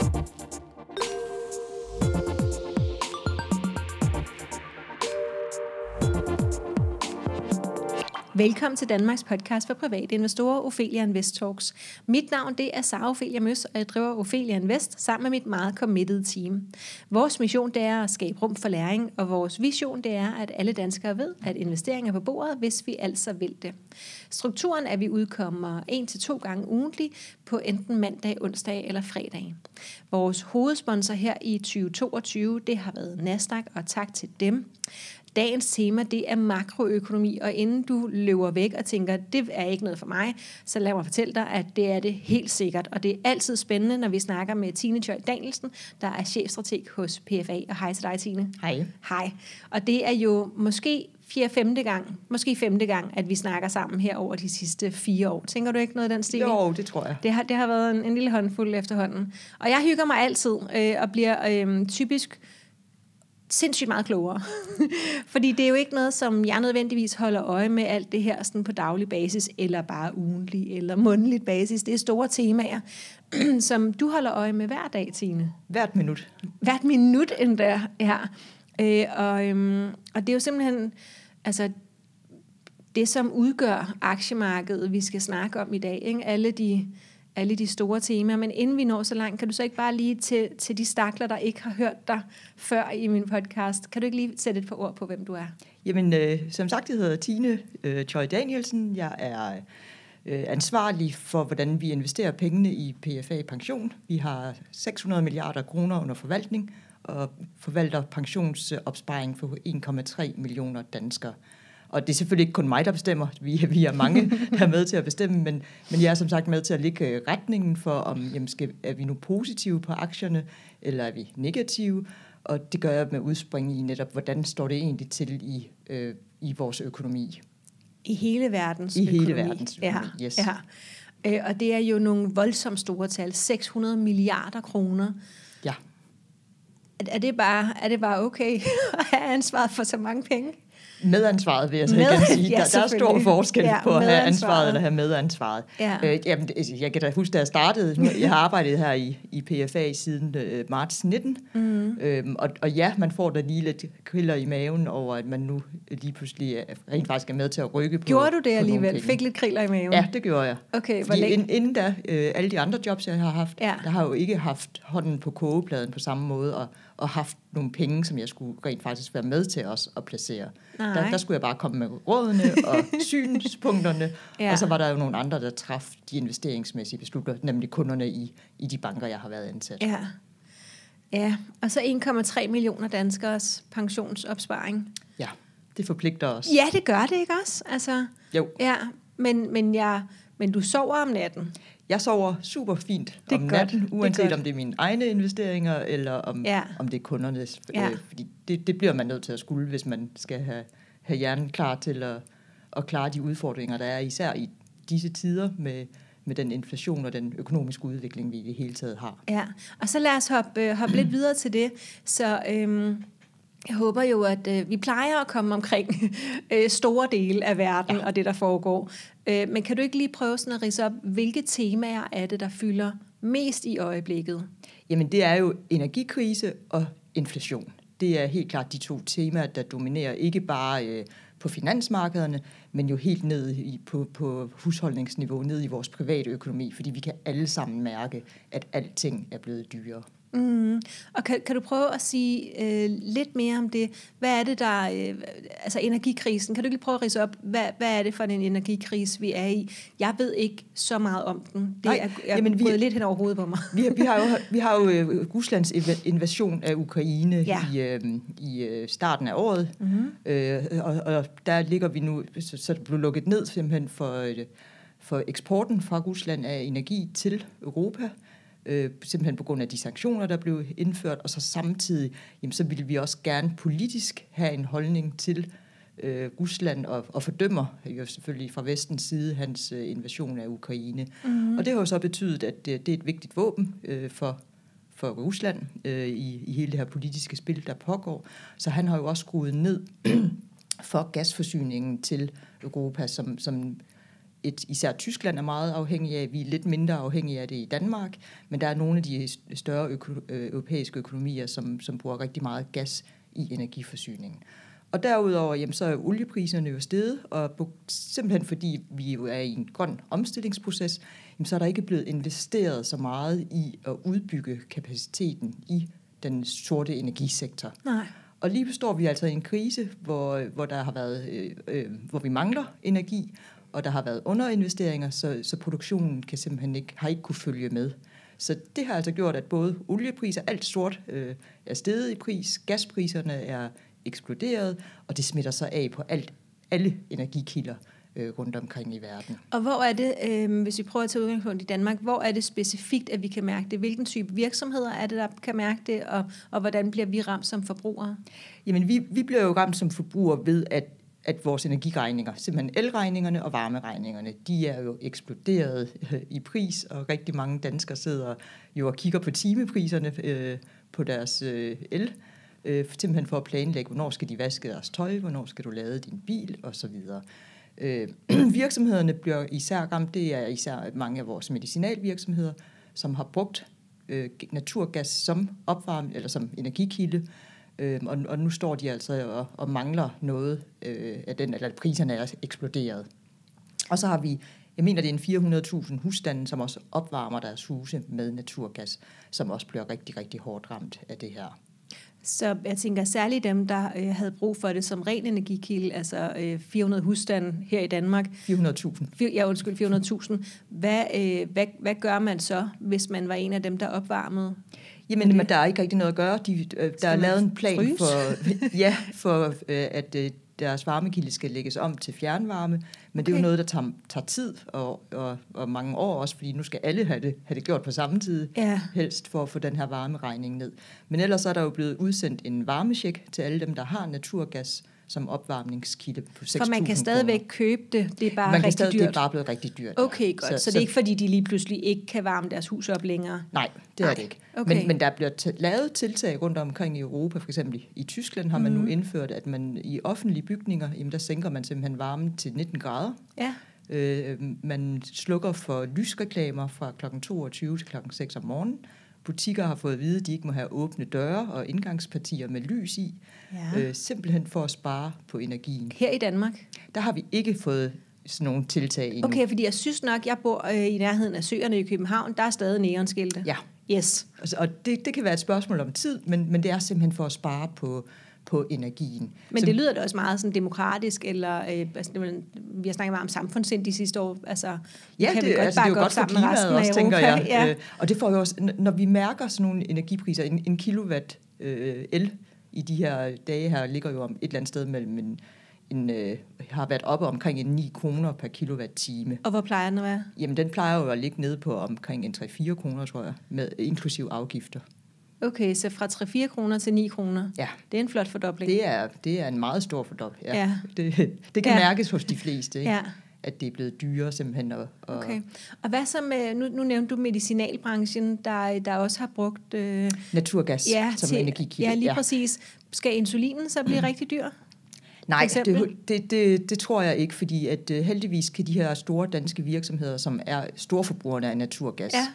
Thank you. Velkommen til Danmarks podcast for private investorer, Ophelia Invest Talks. Mit navn det er Sara Ophelia Møs, og jeg driver Ophelia Invest sammen med mit meget committed team. Vores mission det er at skabe rum for læring, og vores vision det er, at alle danskere ved, at investering er på bordet, hvis vi altså vil det. Strukturen er, at vi udkommer en til to gange ugentlig på enten mandag, onsdag eller fredag. Vores hovedsponsor her i 2022, det har været Nasdaq, og tak til dem. Dagens tema, det er makroøkonomi, og inden du løber væk og tænker, det er ikke noget for mig, så lad mig fortælle dig, at det er det helt sikkert. Og det er altid spændende, når vi snakker med Tine Tjøj Danielsen, der er chefstrateg hos PFA. Og hej til dig, Tine. Hej. Hej. Og det er jo måske fjerde, femte gang, måske femte gang, at vi snakker sammen her over de sidste fire år. Tænker du ikke noget af den stil? Jo, det tror jeg. Det har, det har været en, en lille håndfuld efterhånden. Og jeg hygger mig altid, øh, og bliver øh, typisk sindssygt meget klogere. Fordi det er jo ikke noget, som jeg nødvendigvis holder øje med alt det her sådan på daglig basis, eller bare ugentlig, eller månedligt basis. Det er store temaer, som du holder øje med hver dag, Tine. Hvert minut. Hvert minut endda, ja. Øh, og, øhm, og det er jo simpelthen, altså, det som udgør aktiemarkedet, vi skal snakke om i dag. Ikke? Alle de alle de store temaer. Men inden vi når så langt, kan du så ikke bare lige til, til de stakler, der ikke har hørt dig før i min podcast, kan du ikke lige sætte et par ord på, hvem du er? Jamen, øh, som sagt, jeg hedder Tine øh, Choi Danielsen. Jeg er øh, ansvarlig for, hvordan vi investerer pengene i PFA Pension. Vi har 600 milliarder kroner under forvaltning og forvalter pensionsopsparing for 1,3 millioner danskere. Og det er selvfølgelig ikke kun mig, der bestemmer. Vi, vi er mange, der er med til at bestemme, men, men jeg er som sagt med til at lægge øh, retningen for, om jamen, skal, er vi nu positive på aktierne, eller er vi negative? Og det gør jeg med udspring i netop, hvordan står det egentlig til i, øh, i vores økonomi. I hele verdens I økonomi. hele verdens økonomi, ja, yes. Ja. Øh, og det er jo nogle voldsomt store tal. 600 milliarder kroner. Ja. Er, er, det bare, er det bare okay at have ansvaret for så mange penge? Medansvaret vil jeg så Med, igen sige. ja, der, der er stor forskel ja, på at have ansvaret eller have medansvaret. Ja. Øh, jamen, jeg kan da huske, da jeg startede, jeg har arbejdet her i, i PFA siden øh, marts 19, mm. øhm, og, og ja, man får da lige lidt kriller i maven over, at man nu lige pludselig er, rent faktisk er med til at rykke på Gjorde du det alligevel? Fik lidt kriller i maven? Ja, det gjorde jeg. Okay, Fordi ind, inden da, øh, alle de andre jobs, jeg har haft, Ja. der har jo ikke haft hånden på kogepladen på samme måde, og, og haft nogle penge, som jeg skulle rent faktisk være med til os at placere. Nej. Der, der skulle jeg bare komme med rådene og synspunkterne, Ja. og så var der jo nogle andre, der traf de investeringsmæssige beslutninger, nemlig kunderne i, i de banker, jeg har været ansat. Ja. Ja, og så 1,3 millioner danskers pensionsopsparing. ja det forpligter os. Ja, det gør det, ikke også? Altså, Jo, ja, men, men, jeg, men du sover om natten. jeg sover super fint Det om godt. natten, Det uanset godt. om det er mine egne investeringer, eller om, Ja. om det er kundernes. Ja. Øh, fordi det, det bliver man nødt til at skulle, hvis man skal have, have hjernen klar til at, at klare de udfordringer, der er, især i disse tider med, med den inflation og den økonomiske udvikling, vi i det hele taget har. Ja, og så lad os hoppe, øh, hoppe lidt videre til det. Så øhm, jeg håber jo, at øh, vi plejer at komme omkring øh, store dele af verden ja. og det, der foregår. Øh, men kan du ikke lige prøve sådan at rise op, hvilke temaer er det, der fylder mest i øjeblikket? Jamen det er jo energikrise og inflation. Det er helt klart de to temaer, der dominerer ikke bare øh, på finansmarkederne, men jo helt ned i, på, på husholdningsniveau, ned i vores private økonomi, fordi vi kan alle sammen mærke, at alting er blevet dyrere. Mm. Og kan, kan du prøve at sige øh, lidt mere om det? Hvad er det, der... Øh, altså energikrisen. Kan du ikke lige prøve at rise op, hvad, hvad er det for en energikrise, vi er i? Jeg ved ikke så meget om den. Det Nej, er, er jamen, vi- lidt hen over hovedet på mig. Vi har, vi har jo, vi har jo øh, Ruslands inv- invasion af Ukraine Ja. i, øh, i øh, starten af året, mm-hmm. øh, og, og der ligger vi nu, så, så det blev lukket ned simpelthen for, øh, for eksporten fra Rusland af energi til Europa, øh, simpelthen på grund af de sanktioner, der blev indført, og så samtidig, jamen, så ville vi også gerne politisk have en holdning til øh, Rusland og, og fordømmer jo selvfølgelig fra vestens side hans øh, invasion af Ukraine. Mm-hmm. Og det har jo så betydet, at det, det er et vigtigt våben øh, for, for Rusland øh, i, i hele det her politiske spil, der pågår. Så han har jo også skruet ned for gasforsyningen til Europa, som, som et, især Tyskland er meget afhængig af. Vi er lidt mindre afhængige af det i Danmark, men der er nogle af de større øko, øh, europæiske økonomier, som, som bruger rigtig meget gas i energiforsyningen. Og derudover, jamen, så er oliepriserne jo steget, og simpelthen fordi vi jo er i en grøn omstillingsproces, jamen, så er der ikke blevet investeret så meget i at udbygge kapaciteten i den sorte energisektor. Nej. Og lige står vi altså i en krise, hvor, hvor der har været, øh, øh, hvor vi mangler energi, og der har været underinvesteringer, så, så produktionen kan simpelthen ikke, har ikke kunne følge med. Så det har altså gjort, at både oliepriser, alt sort øh, er steget i pris, gaspriserne er eksploderet, og det smitter sig af på alt, alle energikilder øh, rundt omkring i verden. Og hvor er det, øh, hvis vi prøver at tage udgangspunkt i Danmark, hvor er det specifikt, at vi kan mærke det? Hvilken type virksomheder er det, der kan mærke det, og, og hvordan bliver vi ramt som forbrugere? Jamen, vi, vi bliver jo ramt som forbrugere ved, at at vores energiregninger, simpelthen elregningerne og varmeregningerne, de er jo eksploderet øh, i pris, og rigtig mange danskere sidder jo og kigger på timepriserne øh, på deres øh, el, øh, simpelthen for at planlægge, hvornår skal de vaske deres tøj, hvornår skal du lade din bil, osv. Øh, virksomhederne bliver især ramt, det er især mange af vores medicinalvirksomheder, som har brugt øh, naturgas som opvarmning eller som energikilde, øh, og, og nu står de altså og, og mangler noget øh, af den, eller priserne er eksploderet. Og så har vi, jeg mener det er en 400.000 husstande, som også opvarmer deres huse med naturgas, som også bliver rigtig, rigtig hårdt ramt af det her. Så jeg tænker særligt dem, der øh, havde brug for det som ren energikilde, altså øh, 400 husstande her i Danmark. 400.000. Ja, undskyld, 400.000. Hvad, øh, hvad, hvad gør man så, hvis man var en af dem, der opvarmede? Jamen, men der er ikke rigtig noget at gøre. De, øh, der er lavet en plan fryse? for, ja, for øh, at øh, deres varmekilde skal lægges om til fjernvarme, men okay. det er jo noget, der tager, tager tid og, og, og mange år også, fordi nu skal alle have det, have det gjort på samme tid, ja. helst for at få den her varmeregning ned. Men ellers er der jo blevet udsendt en varmesjek til alle dem, der har naturgas, som opvarmningskilde på 6.000 For man kan stadigvæk kroner. købe det, det er bare man rigtig stadig, dyrt? Det er bare blevet rigtig dyrt. Okay, godt. Så, så, så det er ikke fordi, de lige pludselig ikke kan varme deres hus op længere? Nej, det er det ikke. Okay. Men, men der bliver t- lavet tiltag rundt omkring i Europa, for eksempel i Tyskland har man mm. nu mhm. indført, at man i offentlige bygninger, jamen der sænker man simpelthen varmen til 19 grader. Ja. Øh, man slukker for lysreklamer fra kl. 22 til kl. 6 om morgenen. Butikker har fået at vide, at de ikke må have åbne døre og indgangspartier med lys i, ja. øh, simpelthen for at spare på energien. Her i Danmark? Der har vi ikke fået sådan nogle tiltag endnu. Okay, fordi jeg synes nok, jeg bor øh, i nærheden af søerne i København, der er stadig neonskilte. Ja. Yes. Og det, det kan være et spørgsmål om tid, men, men det er simpelthen for at spare på, på energien. Men så, det lyder da også meget sådan demokratisk, eller øh, altså, vi har snakket meget om samfundssind de sidste år. Altså, ja, kan det, vi godt altså, det er jo godt for klimaet også, tænker jeg. ja. øh, og det får jo også, når vi mærker sådan nogle energipriser, en, en kilowatt øh, el i de her dage her, ligger jo om et eller andet sted mellem en, en, øh, har været oppe omkring en 9 kroner per kilowatt-time. Og hvor plejer den at være? Jamen, den plejer jo at ligge nede på omkring en 3-4 kroner, tror jeg, med inklusiv afgifter. Okay, så fra 3-4 kroner til 9 kroner. Ja. Det er en flot fordobling. Det er, det er en meget stor fordobling, ja. ja. Det, det kan ja. mærkes hos de fleste, ikke? Ja. at det er blevet dyrere simpelthen. Og, og okay. Og hvad så med, nu, nu nævnte du medicinalbranchen, der, der også har brugt... Øh, Naturgas ja, som til, energikilde. Ja, lige ja. præcis. Skal insulinen så blive mm. rigtig dyr? Nej, det, det, det, det tror jeg ikke, fordi at uh, heldigvis kan de her store danske virksomheder, som er storforbrugerne af naturgas, ja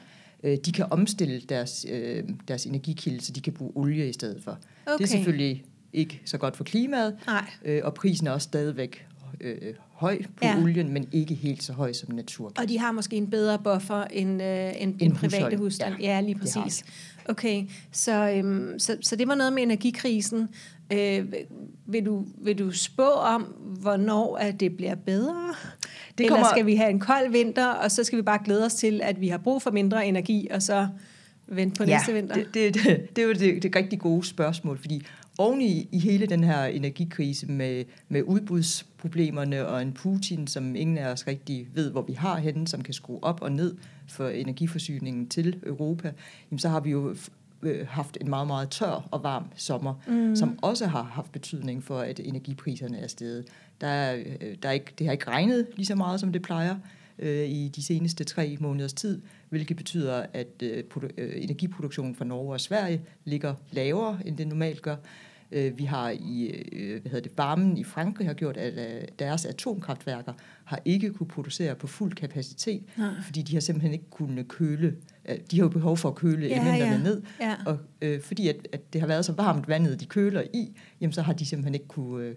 øh, de kan omstille deres, øh, deres energikilde, så de kan bruge olie i stedet for. Okay. Det er selvfølgelig ikke så godt for klimaet, Nej. Øh, og prisen er også stadigvæk øh, høj på ja. olien, men ikke helt så høj som naturgas. Og de har måske en bedre buffer end, øh, end, end private husstand. Ja. ja, lige præcis. Okay, så, øhm, så, så det var noget med energikrisen. Øh, vil, du, vil du spå om, hvornår at det bliver bedre? Det kommer... Eller skal vi have en kold vinter, og så skal vi bare glæde os til, at vi har brug for mindre energi, og så vente på ja, næste vinter? Det, det, det, det er jo det, det rigtig gode spørgsmål, fordi oven i, i hele den her energikrise med, med udbudsproblemerne og en Putin, som ingen af os rigtig ved, hvor vi har henne, som kan skrue op og ned for energiforsyningen til Europa, jamen så har vi jo øh, haft en meget, meget tør og varm sommer, mm. som også har haft betydning for, at energipriserne er steget. Der er, øh, der er ikke, det har ikke regnet lige så meget, som det plejer øh, i de seneste tre måneders tid, hvilket betyder, at øh, øh, energiproduktionen fra Norge og Sverige ligger lavere, end det normalt gør. Øh, vi har i, øh, hvad hedder det, varmen i Frankrig har gjort, at deres atomkraftværker har ikke kunne producere på fuld kapacitet, Nej. fordi de har simpelthen ikke kunnet køle. De har jo behov for at køle Ja, elementerne ja. ned, Ja. og øh, fordi at, at det har været så varmt vandet, de køler i, jamen så har de simpelthen ikke kunne, øh,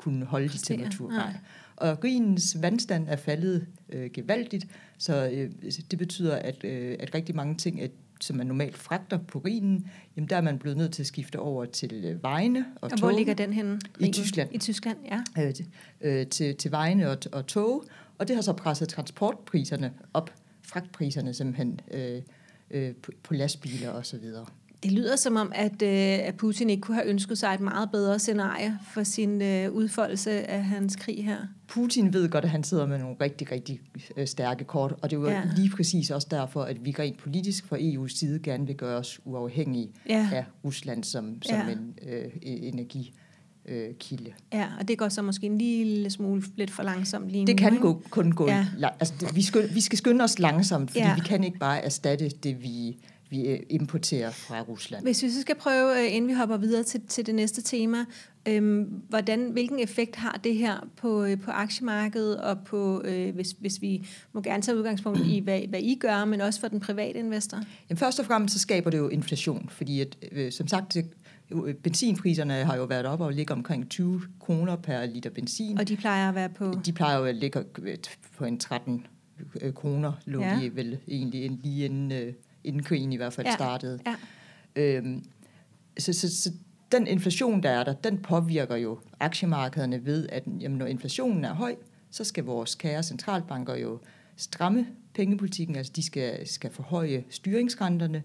kunne holde de temperaturer. nej. Og Rhinens vandstand er faldet øh, gevaldigt, så øh, det betyder, at, øh, at rigtig mange ting, at, som man normalt fragter på Rhinen, jamen der er man blevet nødt til at skifte over til øh, vejene og, Og tog. hvor ligger den henne? I Rhinen? Tyskland. I Tyskland, ja. øh, til, øh, til, til vejene og, og tog, og det har så presset transportpriserne op, fragtpriserne simpelthen øh, øh, på, på lastbiler og så videre. Det lyder som om, at, øh, at Putin ikke kunne have ønsket sig et meget bedre scenarie for sin øh, udfoldelse af hans krig her. Putin ved godt, at han sidder med nogle rigtig, rigtig øh, stærke kort, og det er jo Ja. lige præcis også derfor, at vi rent politisk fra EU's side gerne vil gøre os uafhængige Ja. af Rusland som, som Ja. en øh, energikilde. Øh, kilde. Ja, og det går så måske en lille smule lidt for langsomt lige det nu. kan ikke? gå, kun gå... Ja. Altså, det, vi, skal, vi skal skynde os langsomt, fordi ja. vi kan ikke bare erstatte det, vi, vi øh, importerer fra Rusland. Hvis vi så skal prøve, øh, inden vi hopper videre til, til det næste tema, øhm, hvordan, hvilken effekt har det her på, øh, på aktiemarkedet, og på, øh, hvis, hvis vi må gerne tage udgangspunkt i, hvad, hvad I gør, men også for den private investor? Jamen, først og fremmest så skaber det jo inflation, fordi at, øh, som sagt, det, benzinpriserne har jo været oppe og ligger omkring 20 kroner per liter benzin. Og de plejer at være på... De plejer jo at ligge på en 13 øh, kroner, lå Ja. de vel egentlig lige inden, inden krigen i hvert fald Ja. startede. Ja. Øhm, så, så, så den inflation, der er der, den påvirker jo aktiemarkederne ved, at jamen, når inflationen er høj, så skal vores kære centralbanker jo stramme pengepolitikken, altså de skal, skal forhøje styringsrenterne,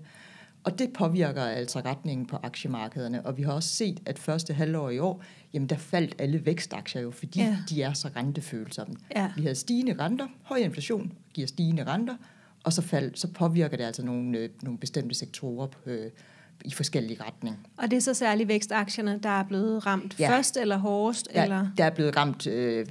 og det påvirker altså retningen på aktiemarkederne. Og vi har også set, at første halvår i år, jamen der faldt alle vækstaktier jo, fordi ja. de er så rentefølsomme. Ja. Vi havde stigende renter, høj inflation giver stigende renter, og så, fald, så påvirker det altså nogle, øh, nogle bestemte sektorer øh, i forskellige retninger. Og det er så særligt vækstaktierne, der er blevet ramt ja. Først eller hårdest? Ja. Eller? Der er blevet ramt, øh,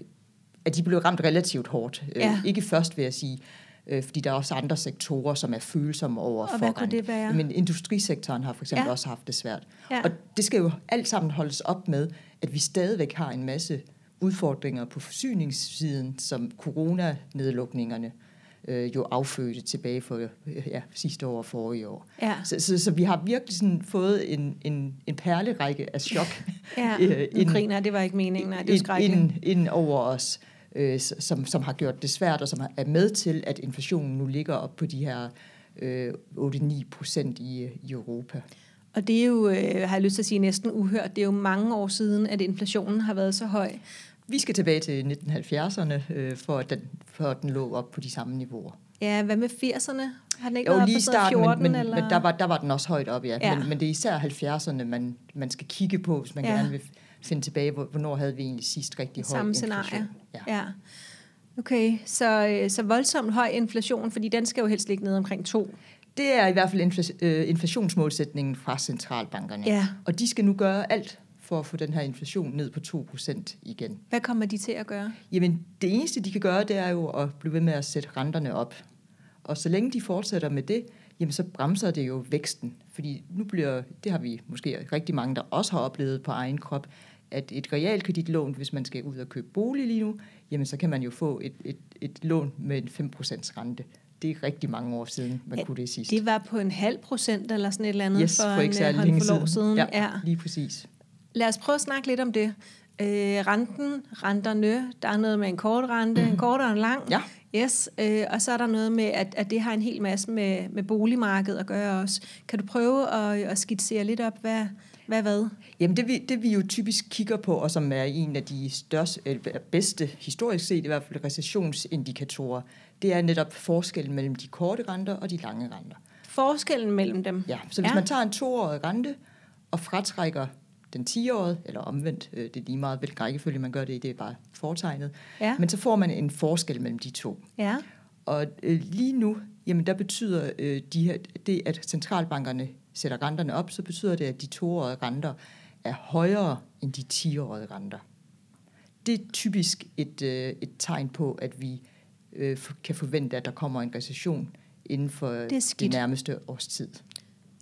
at de blev ramt relativt hårdt. Øh, Ja. Ikke først, vil jeg sige, øh, fordi der er også andre sektorer, som er følsomme over Og hvad kunne det være? Men industrisektoren har for eksempel ja. også haft det svært. Ja. Og det skal jo alt sammen holdes op med, at vi stadigvæk har en masse udfordringer på forsyningssiden, som coronanedlukningerne øh, jo affødte tilbage for øh, ja, sidste år og forrige år. Ja. Så, så, så vi har virkelig sådan fået en, en, en perlerække af chok Ja, øh, jeg, det var ikke meningen, nej, det er ind, ind, over os, øh, som, som har gjort det svært, og som er med til, at inflationen nu ligger op på de her øh, 8-9 procent i, i Europa. Og det er jo, øh, har jeg lyst til at sige, næsten uhørt. Det er jo mange år siden, at inflationen har været så høj. Vi skal tilbage til 1970'erne, øh, for, at den, for at den lå op på de samme niveauer. Ja, hvad med 80'erne? Har den ikke Jo, været lige på starten, 14, men, men, eller? men der, var, der var den også højt op, ja. Ja. Men, men det er især 70'erne, man, man skal kigge på, hvis man Ja. gerne vil finde tilbage, hvor- hvornår havde vi egentlig sidst rigtig høj Samme inflation. scenarie. Ja. Ja. Okay, så, øh, så voldsomt høj inflation, fordi den skal jo helst ligge ned omkring 2. Det er i hvert fald øh, inflationsmålsætningen fra centralbankerne. Ja. Og de skal nu gøre alt for at få den her inflation ned på 2% igen. Hvad kommer de til at gøre? Jamen, det eneste, de kan gøre, det er jo at blive ved med at sætte renterne op. Og så længe de fortsætter med det, jamen så bremser det jo væksten. Fordi nu bliver, det har vi måske rigtig mange, der også har oplevet på egen krop, at et realkreditlån, hvis man skal ud og købe bolig lige nu, jamen så kan man jo få et, et, et lån med en 5% rente. Det er rigtig mange år siden, man Ja, kunne det sidst. Det var på en halv procent eller sådan et eller andet yes, for, for ikke en særlig øh, håndfuld år siden. siden. Ja, Ja. lige præcis. Lad os prøve at snakke lidt om det. Øh, renten, renterne, der er noget med en kort rente, en kort og en lang. Ja. Yes, øh, og så er der noget med, at, at det har en hel masse med, med boligmarkedet at gøre også. Kan du prøve at, at skitsere lidt op, hvad hvad? hvad? Jamen det vi, det vi jo typisk kigger på, og som er en af de største, eller bedste, historisk set i hvert fald, recessionsindikatorer, det er netop forskellen mellem de korte renter og de lange renter. Forskellen mellem dem. Ja, så hvis ja. man tager en toårig rente og fratrækker den 10-årige, eller omvendt, øh, det er lige meget, hvilken rækkefølge man gør det i, det er bare fortegnet, Ja. men så får man en forskel mellem de to. Ja. Og øh, lige nu, jamen der betyder øh, de her, det, at centralbankerne sætter renterne op, så betyder det, at de toårige renter er højere end de 10-årige renter. Det er typisk et, øh, et tegn på, at vi øh, kan forvente, at der kommer en recession inden for det, det nærmeste års tid.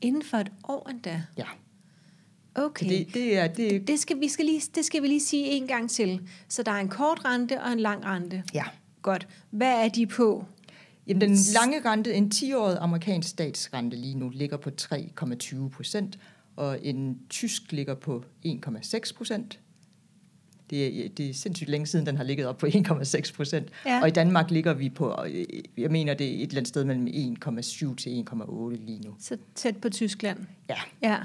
Inden for et år endda. Ja. Okay. Det, det er, det, Det skal, vi skal lige, det skal vi lige sige en gang til. Så der er en kort rente og en lang rente. ja. Godt. Hvad er de på? Jamen, den lange rente, en 10-årig amerikansk statsrente lige nu, ligger på 3,20 procent, og en tysk ligger på 1,6 procent. Det er, det er sindssygt længe siden, den har ligget op på 1,6 procent. Ja. Og i Danmark ligger vi på, øh, jeg mener, det er et eller andet sted mellem 1,7 til 1,8 lige nu. Så tæt på Tyskland. Ja. Ja.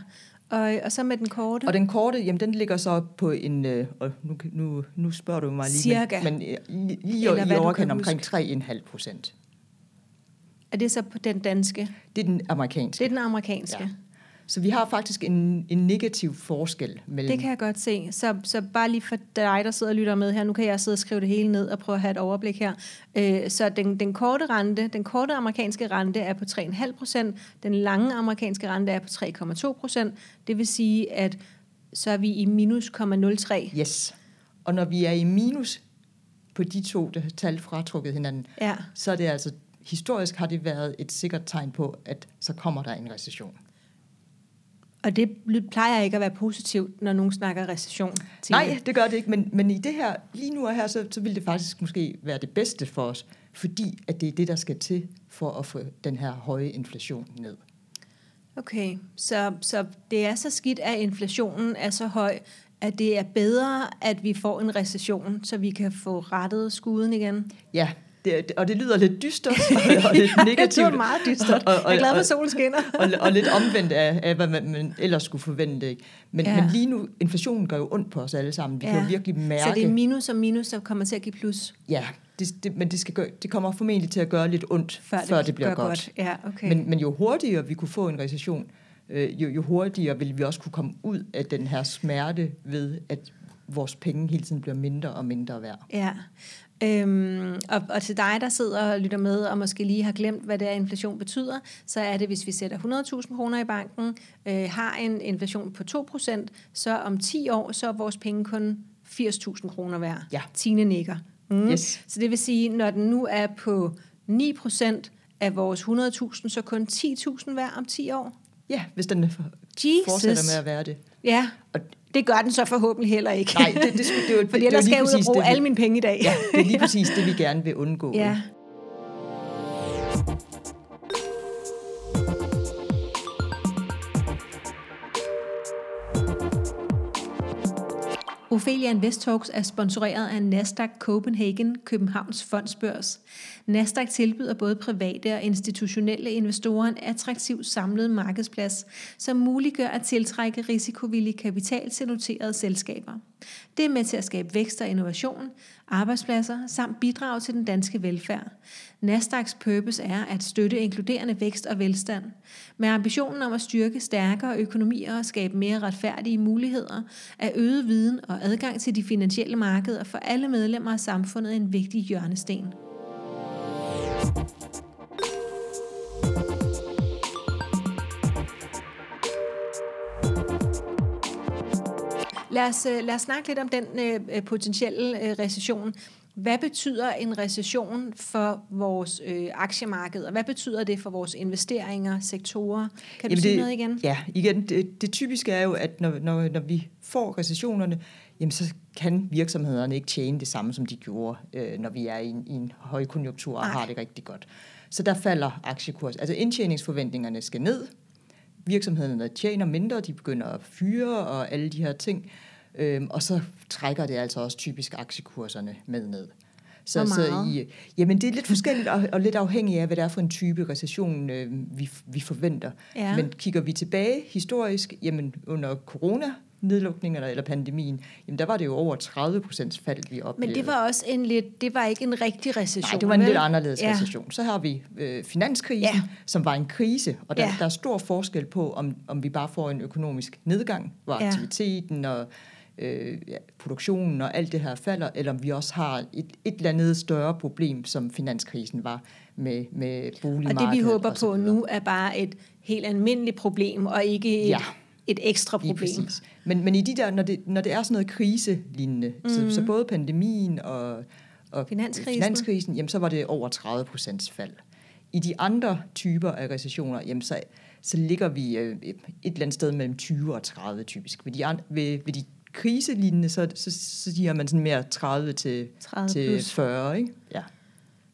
Og, og så med den korte? Og den korte, jamen den ligger så på en, øh, nu, nu, nu spørger du mig lige, Cirka. men, men øh, lige, Eller i kan omkring 3,5 procent. Er det så på den danske? Det er den amerikanske. Det er den amerikanske. Ja. Så vi har faktisk en, en negativ forskel mellem... Det kan jeg godt se. Så, så bare lige for dig, der sidder og lytter med her, nu kan jeg sidde og skrive det hele ned og prøve at have et overblik her. Øh, så den, den korte rente, den korte amerikanske rente er på 3,5 procent, den lange amerikanske rente er på 3,2 procent. Det vil sige, at så er vi i minus 0,03. Yes. Og når vi er i minus på de to der tal fratrukket hinanden, Ja. så er det altså, historisk har det været et sikkert tegn på, at så kommer der en recession. Og det plejer ikke at være positivt, når nogen snakker recession. Nej, det gør det ikke, men, men i det her, lige nu og her, så, så vil det faktisk måske være det bedste for os, fordi at det er det, der skal til for at få den her høje inflation ned. Okay, så, så det er så skidt, at inflationen er så høj, at det er bedre, at vi får en recession, så vi kan få rettet skuden igen. Ja, det, og det lyder lidt dystert og, og lidt negativt. det var meget dystert. Og- og- jeg er glad for, at solen skinner. og, og lidt omvendt af, af hvad man, man ellers skulle forvente. Ikke? Men, Ja. ja. men lige nu, inflationen gør jo ondt på os alle sammen. Vi ja. kan jo virkelig mærke... Så det er minus og minus, der kommer til at give plus, Ja, det, det, men det, skal gøre, det kommer formentlig til at gøre lidt ondt, før, før det bliver godt. godt. Ja, okay. Men, men jo hurtigere vi kunne få en recession, øh, jo, jo hurtigere vil vi også kunne komme ud af den her smerte ved, at vores penge hele tiden bliver mindre og mindre værd. Ja. Øhm, og, og til dig, der sidder og lytter med, og måske lige har glemt, hvad det er, inflation betyder, så er det, hvis vi sætter 100.000 kroner i banken, øh, har en inflation på 2%, så om 10 år, så er vores penge kun 80.000 kroner værd. Ja. Tine nikker. Mm. Yes. Så det vil sige, når den nu er på 9% af vores 100.000, så kun 10.000 værd om 10 år. Ja, hvis den Jesus. fortsætter med at være det. Ja, Og, det gør den så forhåbentlig heller ikke. nej, det, det, det, det, Fordi det var ellers lige skal jeg ud og bruge det, alle mine penge i dag. Ja, det er lige præcis det, vi gerne vil undgå. ja. Ophelia Invest Talks er sponsoreret af Nasdaq Copenhagen, Københavns Fondsbørs. Nasdaq tilbyder både private og institutionelle investorer en attraktiv samlet markedsplads, som muliggør at tiltrække risikovillig kapital til noterede selskaber. Det er med til at skabe vækst og innovation, arbejdspladser samt bidrage til den danske velfærd. Nasdaqs purpose er at støtte inkluderende vækst og velstand. Med ambitionen om at styrke stærkere økonomier og skabe mere retfærdige muligheder, er øget viden og adgang til de finansielle markeder for alle medlemmer af samfundet en vigtig hjørnesten. Lad os, øh, lad os snakke lidt om den øh, potentielle øh, recession. Hvad betyder en recession for vores øh, aktiemarked, og hvad betyder det for vores investeringer, sektorer? Kan du Jamen sige det, noget igen? Ja, igen, det, det typiske er jo, at når, når, når vi får recessionerne, jamen så kan virksomhederne ikke tjene det samme, som de gjorde, øh, når vi er i en, i en højkonjunktur og Nej. har det rigtig godt. Så der falder aktiekurs. Altså indtjeningsforventningerne skal ned. Virksomhederne tjener mindre, de begynder at fyre og alle de her ting. Øhm, og så trækker det altså også typisk aktiekurserne med ned. Så, så meget? i, jamen det er lidt forskelligt og, og lidt afhængigt af, hvad det er for en type recession, øh, vi, vi forventer. Ja. Men kigger vi tilbage historisk, jamen under corona nedlukningerne eller pandemien, jamen der var det jo over 30 procents fald, vi oplevede. Men det var også en lidt, det var ikke en rigtig recession. Nej, det var en vel? lidt anderledes Ja. recession. Så har vi øh, finanskrisen, Ja. som var en krise, og der, Ja. der er stor forskel på, om, om vi bare får en økonomisk nedgang, hvor Ja. aktiviteten og øh, ja, produktionen og alt det her falder, eller om vi også har et, et eller andet større problem, som finanskrisen var med, med Og boligmarkedet. det vi håber og på nu er bare et helt almindeligt problem, og ikke et, Ja. Et ekstra problem. Men, men i de der, når det, når det er sådan noget kriselignende, mm. så, så både pandemien og, og Finanskrisen. finanskrisen, jamen så var det over 30 procents fald. I de andre typer af recessioner, jamen så, så ligger vi øh, et eller andet sted mellem 20 og 30 typisk. Ved de, andre, ved, ved de kriselignende, så, så, så siger man sådan mere 30 til, 30 til plus. 40, ikke? Ja.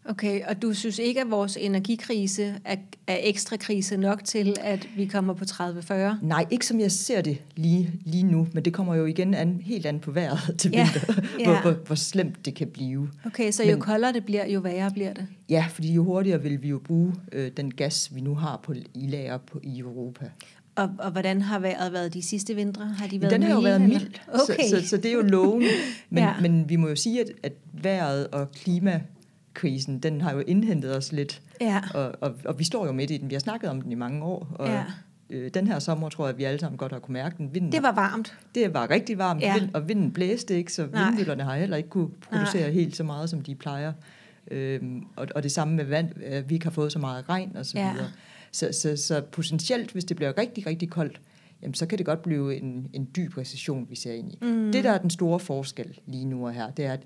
Okay, og du synes ikke, at vores energikrise er, er ekstra krise nok til, at vi kommer på 30-40? Nej, ikke som jeg ser det lige, lige nu, men det kommer jo igen an, helt an på vejret til Ja, vinter, ja. hvor, hvor, hvor slemt det kan blive. Okay, så jo Men- koldere det bliver, jo værre bliver det. Ja, fordi jo hurtigere vil vi jo bruge øh, den gas, vi nu har på, i lager på, i Europa. Og, og hvordan har vejret været de sidste vintre? Har de været Den har jo været mild, Okay. så, så, så det er jo lovende. Men, Ja. men vi må jo sige, at, at vejret og klimakrisen, den har jo indhentet os lidt. Ja, Og, og, og vi står jo midt i den. Vi har snakket om den i mange år. Og, Ja. øh, den her sommer tror jeg, at vi alle sammen godt har kunne mærke den. Vinden, det var varmt. det var rigtig varmt, Ja. vind, og vinden blæste ikke, så Nej. vindmøllerne har heller ikke kunne producere Nej. Helt så meget, som de plejer. Øhm, og, og det samme med vand, øh, vi ikke har fået så meget regn og så Ja. videre. Så, så, så potentielt, hvis det bliver rigtig, rigtig koldt, jamen, så kan det godt blive en, en dyb recession, vi ser ind i. Mm. Det, der er den store forskel lige nu og her, det er, at,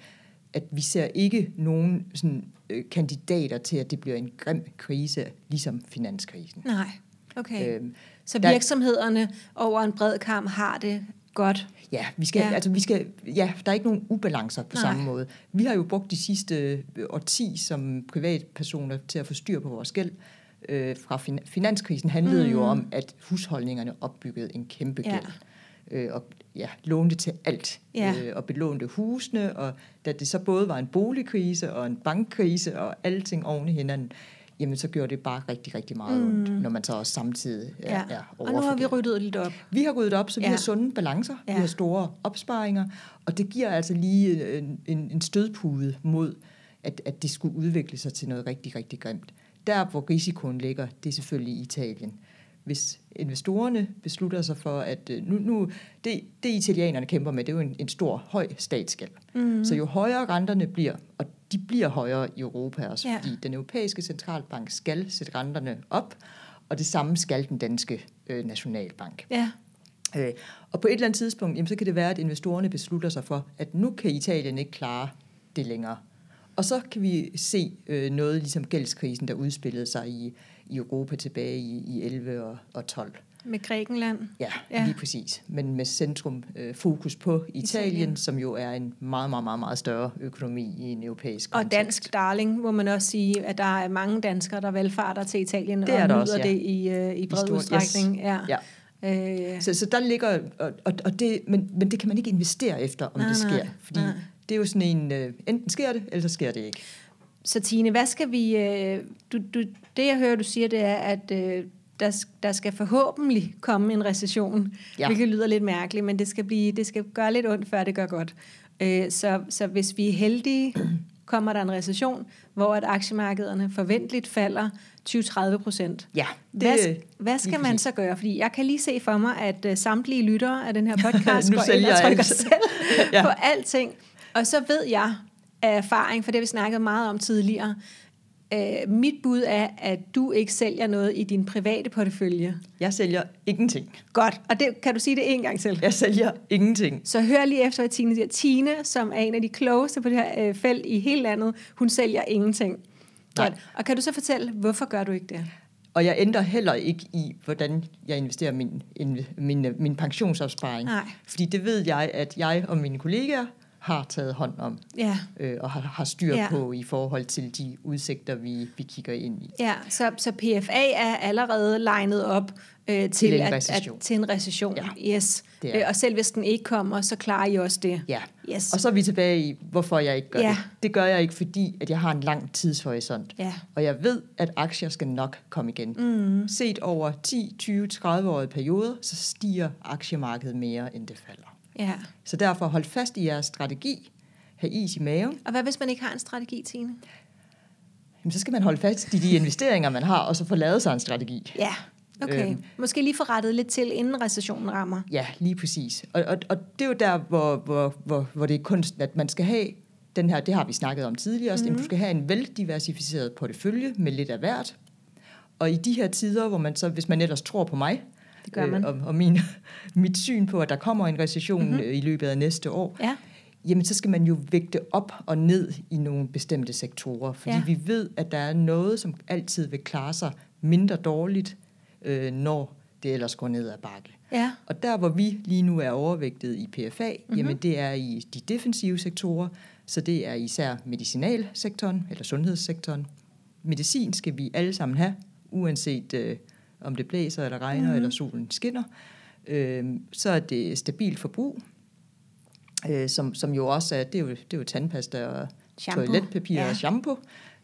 at vi ser ikke nogen sådan, øh, kandidater til, at det bliver en grim krise, ligesom finanskrisen. Nej, okay. Øhm, Så der- virksomhederne over en bred kamp har det godt. Ja, vi skal, Ja. Altså, vi skal, ja, der er ikke nogen ubalancer på Nej. Samme måde. Vi har jo brugt de sidste øh, årti som privatpersoner til at få styr på vores gæld. Øh, fra fin- finanskrisen handlede mm. jo om, at husholdningerne opbyggede en kæmpe Ja. gæld. Øh, og ja, lånte til alt. Ja. Øh, og belånte husene, og da det så både var en boligkrise og en bankkrise og alting oven i hinanden, jamen så gjorde det bare rigtig, rigtig meget Mm. ondt, når man så også samtidig er, Ja. er Og nu har vi ryddet lidt op. vi har ryddet op, så vi Ja. har sunde balancer, Ja. vi har store opsparinger, og det giver altså lige en, en, en stødpude mod, at, at det skulle udvikle sig til noget rigtig, rigtig grimt. Der, hvor risikoen ligger, det er selvfølgelig i Italien. Hvis investorerne beslutter sig for, at øh, nu, nu det, det italienerne kæmper med, det er jo en, en stor, høj statsgæld. Mm. Så jo højere renterne bliver, og de bliver højere i Europa også, Ja. ja. fordi den europæiske centralbank skal sætte renterne op, og det samme skal den danske øh, nationalbank. Ja, Øh, og på et eller andet tidspunkt, jamen, så kan det være, at investorerne beslutter sig for, at nu kan Italien ikke klare det længere. Og så kan vi se øh, noget ligesom gældskrisen, der udspillede sig i, i Europa tilbage i, i 11 og, og 12. med Grækenland. Ja, Ja. lige præcis. Men med centrum øh, fokus på Italien, Italien. Som jo er en meget, meget, meget, meget større økonomi i en europæisk Og kontekst. dansk darling, må man også sige, at der er mange danskere, der valgfarter til Italien Det og er der nyder også, ja. det i, øh, i bred stor- udstrækning. Ja. Ja. Øh, Så, så der ligger, og, og, og det, men, men det kan man ikke investere efter, om Nej, det sker. nej, fordi nej. det er jo sådan en, øh, enten sker det, eller så sker det ikke. Så Tine, hvad skal vi... Øh, du, du, det jeg hører, du siger, det er, at øh, der, der skal forhåbentlig komme en recession, ja. Hvilket lyder lidt mærkeligt, men det skal, blive, det skal gøre lidt ondt, før det gør godt. Øh, så, så hvis vi er heldige, kommer der en recession, hvor at aktiemarkederne forventeligt falder 20-30 procent. Ja, Hvad, sk- hvad skal man så gøre? Fordi jeg kan lige se for mig, at uh, samtlige lyttere af den her podcast går ind og trykker selv Ja. på alting. Og så ved jeg af erfaring, for det har vi snakket meget om tidligere, uh, mit bud er, at du ikke sælger noget i din private portefølje. Jeg sælger ingenting. Godt, og det, kan du sige det en gang til? Jeg sælger ingenting. Så hør lige efter, hvad Tine siger. Tine, som er en af de klogeste på det her øh, felt i hele landet, hun sælger ingenting. Nej. Godt. Og kan du så fortælle, hvorfor gør du ikke det? Og jeg ændrer heller ikke i, hvordan jeg investerer min, in, min, min pensionsopsparing. Nej. Fordi det ved jeg, at jeg og mine kollegaer har taget hånd om Ja, øh, og har, har styr Ja. på i forhold til de udsigter, vi, vi kigger ind i. Ja, så, så PFA er allerede legnet op øh, til, en at, recession. At, til en recession. Ja, yes. Øh, og selv hvis den ikke kommer, så klarer I også det. Ja. Yes. Og så er vi tilbage i, hvorfor jeg ikke gør Ja. det. Det gør jeg ikke, fordi at jeg har en lang tidshorisont. Ja. Og jeg ved, at aktier skal nok komme igen. Mm. Set over 10, 20, 30 årige perioder, så stiger aktiemarkedet mere, end det falder. Ja. Så derfor hold fast i jeres strategi. Ha' is i maven. Og hvad hvis man ikke har en strategi, Tine? Jamen, så skal man holde fast i de investeringer, man har, og så få lavet sig en strategi. Ja, okay. Øhm. Måske lige få rettet lidt til, inden recessionen rammer. Ja, lige præcis. Og, og, og det er jo der, hvor, hvor, hvor, hvor det er kunsten, at man skal have den her, det har vi snakket om tidligere, mm-hmm. Mhm. du skal have en veldiversificeret portefølje med lidt af hvert. Og i de her tider, hvor man så, hvis man ellers tror på mig, Det gør man. og, og min, mit syn på, at der kommer en recession Mhm. mm-hmm. i løbet af næste år, Ja. jamen så skal man jo vægte op og ned i nogle bestemte sektorer, fordi Ja. vi ved, at der er noget, som altid vil klare sig mindre dårligt, øh, når det ellers går ned ad bakke. Ja. Og der, hvor vi lige nu er overvægtet i PFA, Mhm. mm-hmm. jamen det er i de defensive sektorer, så det er især medicinalsektoren eller sundhedssektoren. Medicin skal vi alle sammen have, uanset øh, om det blæser eller regner Mhm. mm. eller solen skinner. Øh, så er det stabilt forbrug, øh, som, som jo også er, det er jo, det er jo tandpasta og Shampoo. toiletpapir Ja. og shampoo.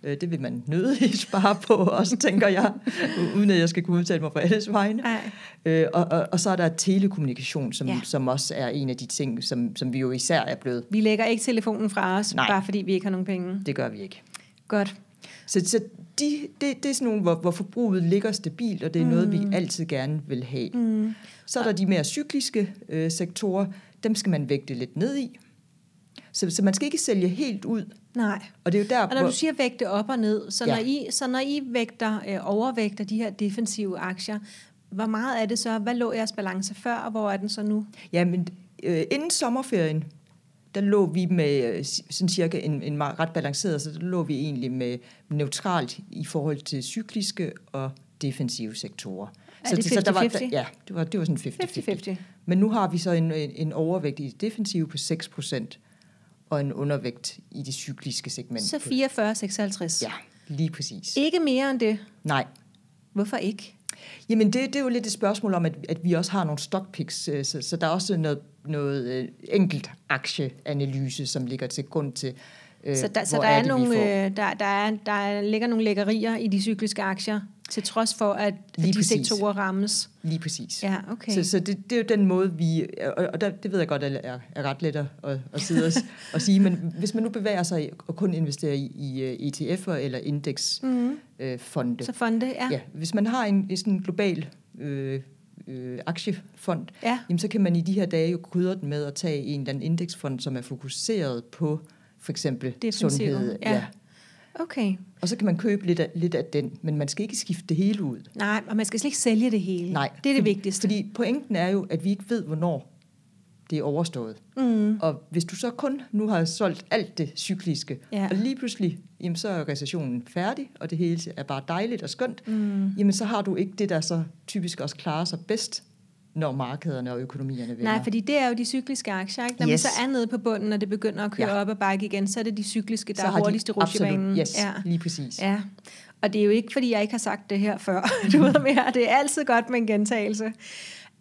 Øh, det vil man nødigt spare på, også tænker jeg, uden at jeg skal kunne udtale mig for alles vegne. Nej. Øh, og, og, og så er der telekommunikation, som, ja. som også er en af de ting, som, som vi jo især er blevet. Vi lægger ikke telefonen fra os, Nej. bare fordi vi ikke har nogen penge. Det gør vi ikke. Godt. Så, så de, det, det er sådan nogle, hvor, hvor forbruget ligger stabilt, og det er mm. noget, vi altid gerne vil have. Mm. Så er der de mere cykliske øh, sektorer, dem skal man vægte lidt ned i. Så, så man skal ikke sælge helt ud. Nej. Og det er jo der, Og når hvor, du siger vægte op og ned, så, ja. Når, I, så når I vægter, øh, overvægter de her defensive aktier, hvor meget er det så? Hvad lå jeres balance før, og hvor er den så nu? ja, men øh, inden sommerferien, der lå vi med øh, sådan cirka en, en meget ret balanceret, så der lå vi egentlig med neutralt i forhold til cykliske og defensive sektorer. Er så, det så der var, 50-50? der, ja, det var, det var sådan 50-50. 50-50. Men nu har vi så en, en, en overvægt i det defensive på 6%, og en undervægt i det cykliske segment. Så på- 44-56. Ja, lige præcis. Ikke mere end det. Nej. Hvorfor ikke? Jamen, det, det er jo lidt et spørgsmål om, at, at vi også har nogle stock picks, øh, så, så der er også noget, noget øh, enkelt aktieanalyse, som ligger til grund til, øh, så der, så der, er det, vi nogle, får. øh, der, der, er, der ligger nogle lækkerier i de cykliske aktier, til trods for, at, at Lige de præcis. sektorer rammes. Lige præcis. Ja, okay. Så, så det, det er jo den måde, vi... Og, og der, det ved jeg godt, er, er, er ret let at, at, at sidde og, og sige, men hvis man nu bevæger sig og kun investerer i, i øh, ETF'er eller indeksfonde, Mhm. øh, fonde, Så fonde, ja. ja, hvis man har en, en sådan global øh, øh, aktiefond, ja. jamen, så kan man i de her dage jo krydre den med at tage en eller anden indeksfond, som er fokuseret på for eksempel Defensive, sundhed. ja. Okay. Og så kan man købe lidt af, lidt af den, men man skal ikke skifte det hele ud. Nej, og man skal slet ikke sælge det hele. Nej, det er det vigtigste. Fordi pointen er jo, at vi ikke ved, hvornår det er overstået. Mm. Og hvis du så kun nu har solgt alt det cykliske, Ja. og lige pludselig, jamen, så er recessionen færdig, og det hele er bare dejligt og skønt, Mm. jamen så har du ikke det, der så typisk også klarer sig bedst, når markederne og økonomierne vender. Nej, fordi det er jo de cykliske aktier. Ikke? Når yes. Man så er nede på bunden, og det begynder at køre ja. Op ad bakke igen, så er det de cykliske, der så er hurtigst i rutsjebanen. Yes, Ja. lige præcis. ja. Og det er jo ikke, fordi jeg ikke har sagt det her før. Du ved mere, det er altid godt med en gentagelse.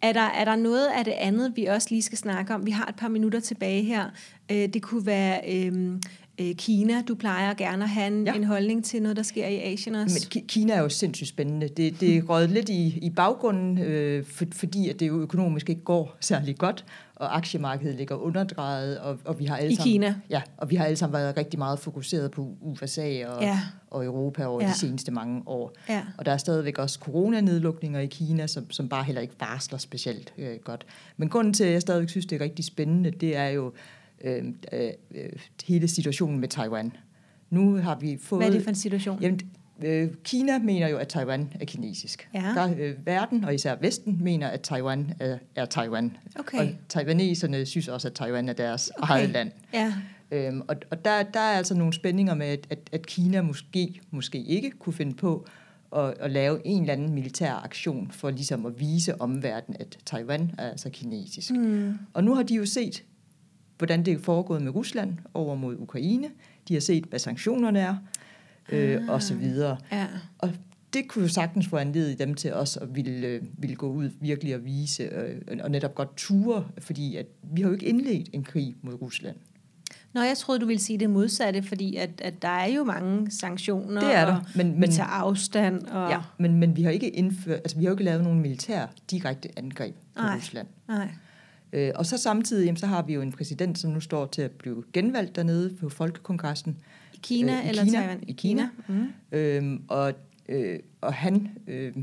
Er der, er der noget af det andet, vi også lige skal snakke om? Vi har et par minutter tilbage her. Øh, Det kunne være øhm, øh, Kina. Du plejer gerne at have en, ja. En holdning til noget, der sker i Asien også. Men Ki- Kina er jo sindssygt spændende. Det, det er røget lidt i, i baggrunden, øh, for, fordi at det jo økonomisk ikke går særlig godt, og aktiemarkedet ligger underdrejet, og, og vi har alle I sammen, Kina. Ja, og vi har alle sammen været rigtig meget fokuseret på USA og, Ja. og Europa over ja. de seneste mange år. Ja. Og der er stadigvæk også coronanedlukninger i Kina, som, som bare heller ikke varsler specielt øh, godt. Men grunden til, at jeg stadigvæk synes, det er rigtig spændende, det er jo øh, øh, øh, hele situationen med Taiwan. Nu har vi fået... Hvad er det for en situation? Jamen, øh, Kina mener jo, at Taiwan er kinesisk. Ja. Der, øh, verden, og især Vesten, mener, at Taiwan er, er Taiwan. Okay. Og taiwaneserne synes også, at Taiwan er deres okay. eget land. Ja. Øhm, og og der, der er altså nogle spændinger med, at, at, at Kina måske, måske ikke kunne finde på at, at lave en eller anden militær aktion for ligesom at vise omverdenen, at Taiwan er altså kinesisk. Mm. Og nu har de jo set, hvordan det er foregået med Rusland over mod Ukraine. De har set, hvad sanktionerne er, øh, Ah. og så videre. Ja. Og det kunne jo sagtens få anledet dem til også at ville, øh, ville gå ud virkelig og vise, øh, og netop godt ture, fordi at vi har jo ikke indledt en krig mod Rusland. Nå, jeg troede, du ville sige det modsatte, fordi at, at der er jo mange sanktioner, Det er der, og men- vi men- tager afstand. Og... Ja, men, men vi har ikke indført, altså vi har jo ikke lavet nogen militær direkte angreb på Nej. Rusland. Nej. Øh, og så samtidig, jamen, så har vi jo en præsident, som nu står til at blive genvalgt dernede på Folkekongressen. I Kina Øh, i eller Kina. Taiwan? I Kina. Mm. Øhm, og, øh, og han, øh,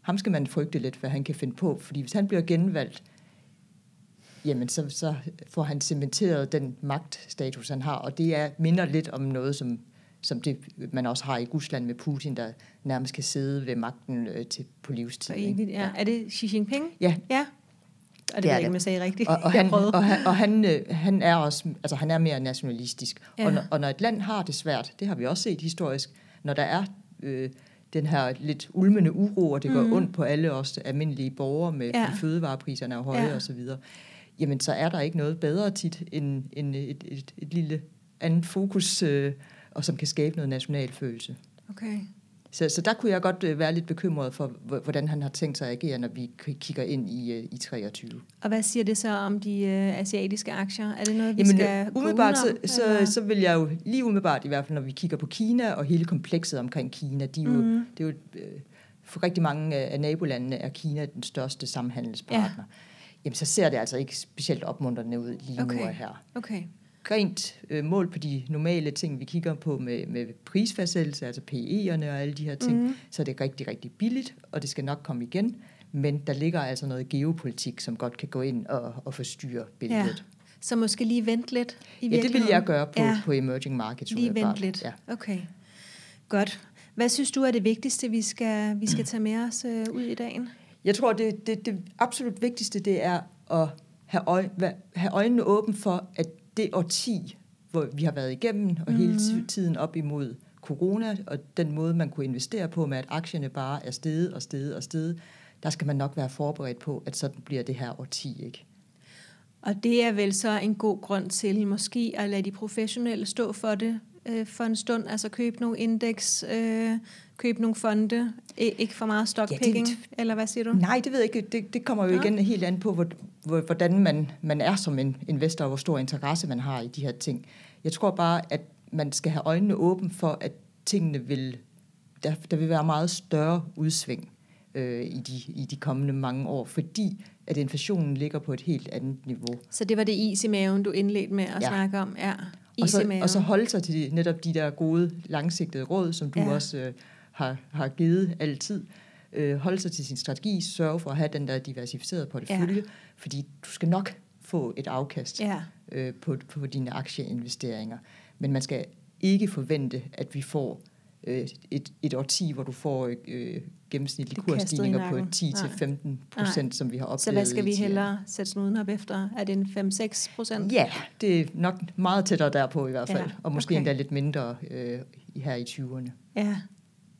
ham skal man frygte lidt, hvad han kan finde på, fordi hvis han bliver genvalgt, jamen så, så får han cementeret den magtstatus, han har, og det er minder lidt om noget, som, som det, man også har i Rusland med Putin, der nærmest kan sidde ved magten øh, til, på livstid. Ikke? evigt, ja. Er det Xi Jinping? Ja, Ja. Og det, det er ikke, om jeg sagde rigtigt. Og, og, han, og, han, og han, øh, han, er også, altså han er mere nationalistisk. Ja. Og, når, og når et land har det svært, det har vi også set historisk, når der er øh, den her lidt ulmende uro, og det går mm. ondt på alle os almindelige borgere med ja. fødevarepriserne er høje ja. og så videre, jamen så er der ikke noget bedre tit end, end et, et, et, et lille andet fokus, øh, og som kan skabe noget national følelse. Okay. Så, så der kunne jeg godt øh, være lidt bekymret for, hvordan han har tænkt sig at agere, når vi kigger ind i, øh, i 23. Og hvad siger det så om de øh, asiatiske aktier? Er det noget, vi Jamen, skal øh, umiddelbart, så, så, så vil jeg jo lige umiddelbart i hvert fald, når vi kigger på Kina og hele komplekset omkring Kina, de er jo, mm. det er jo for rigtig mange af nabolandene er Kina den største samhandelspartner. Ja. Jamen, så ser det altså ikke specielt opmuntrende ud lige okay. nu og her. Okay rent øh, mål på de normale ting, vi kigger på med, med prisfastsættelse, altså PE'erne og alle de her ting, mm. så er det rigtig, rigtig billigt, og det skal nok komme igen. Men der ligger altså noget geopolitik, som godt kan gå ind og, og forstyrre billedet. Ja. Så måske lige vente lidt i Ja, det vil jeg gøre på, ja. på emerging markets. Lige vente lidt. Ja. Okay. Godt. Hvad synes du er det vigtigste, vi skal, vi skal tage med os øh, ud i dagen? Jeg tror, det, det, det absolut vigtigste, det er at have, øje, have øjnene åbne for, at det årti, hvor vi har været igennem, og mm. hele mhm. tiden op imod corona, og den måde, man kunne investere på, med at aktierne bare er steget og steget og steget, der skal man nok være forberedt på, at sådan bliver det her årti, ikke? Og det er vel så en god grund til måske at lade de professionelle stå for det øh, for en stund, altså købe nogle indeks, øh, købe nogle fonde, ikke for meget stockpicking, ja, det, eller hvad siger du? Nej, det ved jeg ikke. Det, det kommer jo ja. igen helt an på, hvor, hvordan man, man er som en investor, og hvor stor interesse man har i de her ting. Jeg tror bare, at man skal have øjnene åbne for, at tingene vil, der, der vil være meget større udsving øh, i, de, i de kommende mange år, fordi at inflationen ligger på et helt andet niveau. Så det var det is i maven, du indledte med at ja. snakke om? Ja. Og, så, og så holde sig til netop de der gode, langsigtede råd, som du ja. også øh, har, har givet altid øh, holde sig til sin strategi, sørge for at have den der diversificerede portefølje, ja. fordi du skal nok få et afkast ja. øh, på, på dine aktieinvesteringer. Men man skal ikke forvente, at vi får øh, et, et årti, hvor du får øh, gennemsnitlige kursstigninger på 10-15 procent, som vi har oplevet. Så hvad skal vi hellere sætte snuden op efter? Er det en 5-6 procent? Ja, det er nok meget tættere derpå i hvert fald, ja, og måske okay. endda lidt mindre øh, her i 20'erne. Ja,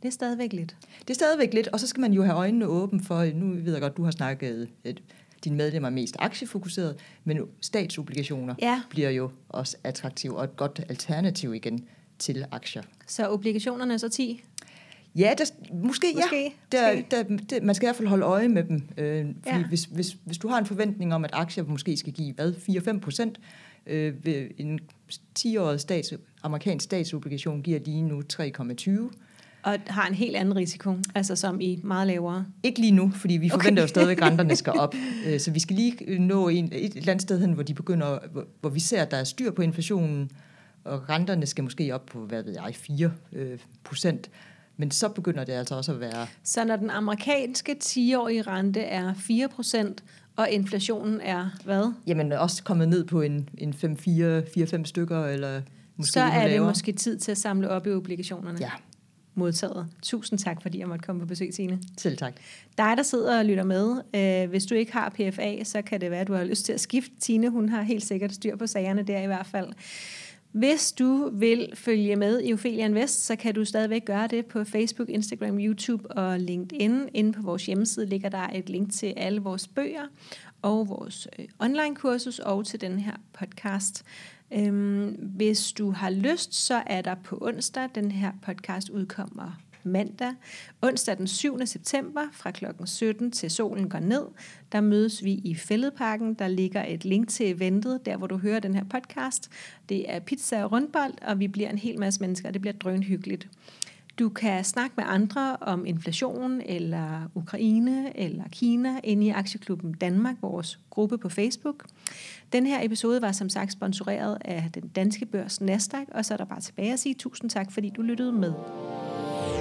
det er stadigvæk lidt. Det er stadigvæk lidt, og så skal man jo have øjnene åbne for, nu ved jeg godt, du har snakket, at dine medlemmer er mest aktiefokuseret, men statsobligationer ja. bliver jo også attraktive og et godt alternativ igen til aktier. Så obligationerne er så 10? Ja, der, måske, måske, ja. Der, Der, der, man skal i hvert fald holde øje med dem. Øh, fordi ja. hvis, hvis, hvis du har en forventning om, at aktier måske skal give hvad, 4-5 procent, øh, ved en 10-årig stats, amerikansk statsobligation giver lige nu 3,20 og har en helt anden risiko, altså som i meget lavere? Ikke lige nu, fordi vi forventer okay. jo stadigvæk, at renterne skal op. Øh, så vi skal lige nå en, et eller andet sted hen, hvor de begynder, hvor, hvor vi ser, at der er styr på inflationen, og renterne skal måske op på, hvad ved jeg, 4 øh, procent. Men så begynder det altså også at være... Så når den amerikanske 10-årige rente er 4 procent, og inflationen er hvad? Jamen også kommet ned på en, en 5-4-5 stykker, eller måske Så er det måske tid til at samle op i obligationerne. Ja, modtaget. Tusind tak, fordi jeg måtte komme på besøg, Signe. Selv tak. Dig, der sidder og lytter med, øh, hvis du ikke har PFA, så kan det være, at du har lyst til at skifte. Tine, hun har helt sikkert styr på sagerne der i hvert fald. Hvis du vil følge med i Ophelia Invest, så kan du stadigvæk gøre det på Facebook, Instagram, YouTube og LinkedIn. Inde på vores hjemmeside ligger der et link til alle vores bøger og vores øh, online-kursus og til den her podcast. Øhm, hvis du har lyst, så er der på onsdag, den her podcast udkommer mandag, onsdag den 7. september fra kl. 17 til solen går ned. Der mødes vi i Fælledparken. Der ligger et link til eventet, der hvor du hører den her podcast. Det er pizza og rundbold, og vi bliver en hel masse mennesker. Det bliver drønhyggeligt. Du kan snakke med andre om inflation, eller Ukraine, eller Kina, inde i Aktieklubben Danmark, vores gruppe på Facebook. Den her episode var som sagt sponsoreret af den danske børs Nasdaq, og så er der bare tilbage at sige tusind tak, fordi du lyttede med.